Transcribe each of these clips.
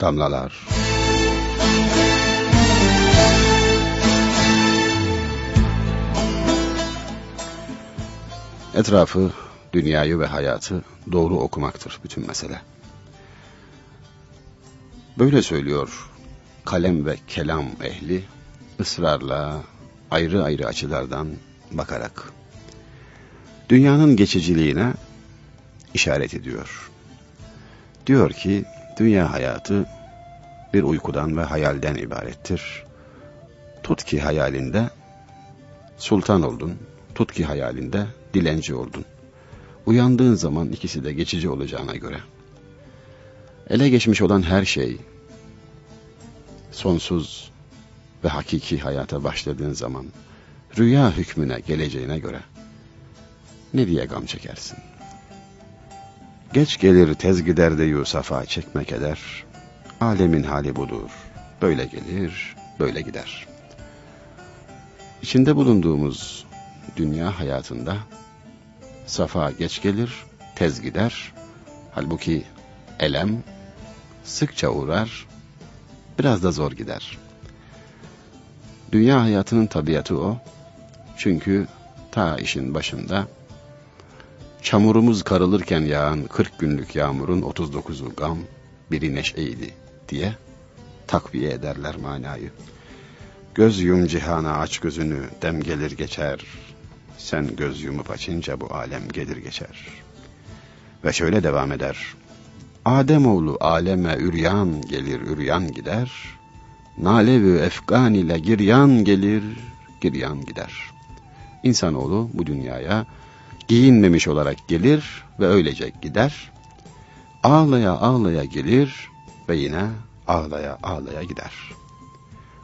Damlalar Etrafı, dünyayı ve hayatı doğru okumaktır bütün mesele. Böyle söylüyor kalem ve kelam ehli ısrarla ayrı ayrı açılardan bakarak. Dünyanın geçiciliğine işaret ediyor. Diyor ki dünya hayatı bir uykudan ve hayalden ibarettir. Tut ki hayalinde sultan oldun, tut ki hayalinde dilenci oldun. Uyandığın zaman ikisi de geçici olacağına göre. Ele geçmiş olan her şey, sonsuz ve hakiki hayata başladığın zaman, rüya hükmüne geleceğine göre, ne diye gam çekersin? Geç gelir tez gider de Yusuf'a çekmek eder, alemin hali budur, böyle gelir, böyle gider. İçinde bulunduğumuz dünya hayatında, safa geç gelir, tez gider. Halbuki elem sıkça uğrar, biraz da zor gider. Dünya hayatının tabiatı o. Çünkü ta işin başında çamurumuz karılırken yağan 40 günlük yağmurun 39'u gam, biri neşeydi diye takviye ederler manayı. Göz yum cihana aç gözünü, dem gelir geçer, sen göz yumup açınca bu alem gelir geçer. Ve şöyle devam eder. Ademoğlu aleme üryan gelir üryan gider. Nalevi efgan ile giryan gelir giryan gider. İnsanoğlu bu dünyaya giyinmemiş olarak gelir ve öylece gider. Ağlaya ağlaya gelir ve yine ağlaya ağlaya gider.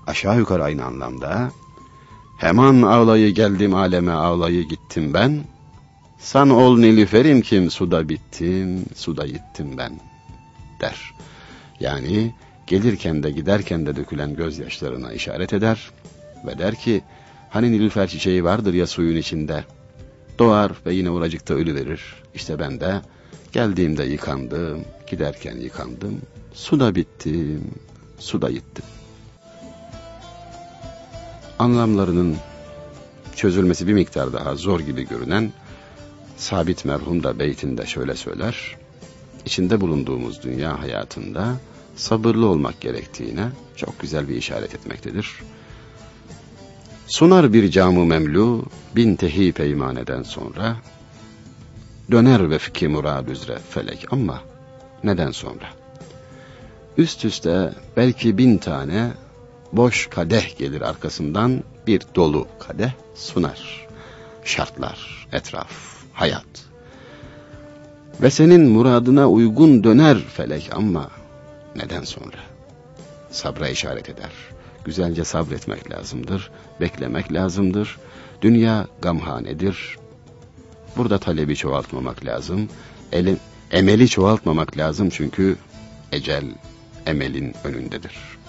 Aşağı yukarı aynı anlamda Hemen ağlayı geldim aleme ağlayı gittim ben. San ol nilüferim kim suda bittim, suda gittim ben der. Yani gelirken de giderken de dökülen gözyaşlarına işaret eder ve der ki hani nilüfer çiçeği vardır ya suyun içinde doğar ve yine oracıkta ölü verir. İşte ben de geldiğimde yıkandım, giderken yıkandım, suda bittim, suda gittim anlamlarının çözülmesi bir miktar daha zor gibi görünen Sabit merhum da beytinde şöyle söyler. İçinde bulunduğumuz dünya hayatında sabırlı olmak gerektiğine çok güzel bir işaret etmektedir. Sunar bir camı memlu bin tehi peymaneden sonra döner vefki murad üzere felek ama neden sonra? Üst üste belki bin tane boş kadeh gelir arkasından bir dolu kadeh sunar. Şartlar, etraf, hayat. Ve senin muradına uygun döner felek ama neden sonra? Sabra işaret eder. Güzelce sabretmek lazımdır, beklemek lazımdır. Dünya gamhanedir. Burada talebi çoğaltmamak lazım. Eli, emeli çoğaltmamak lazım çünkü ecel emelin önündedir.''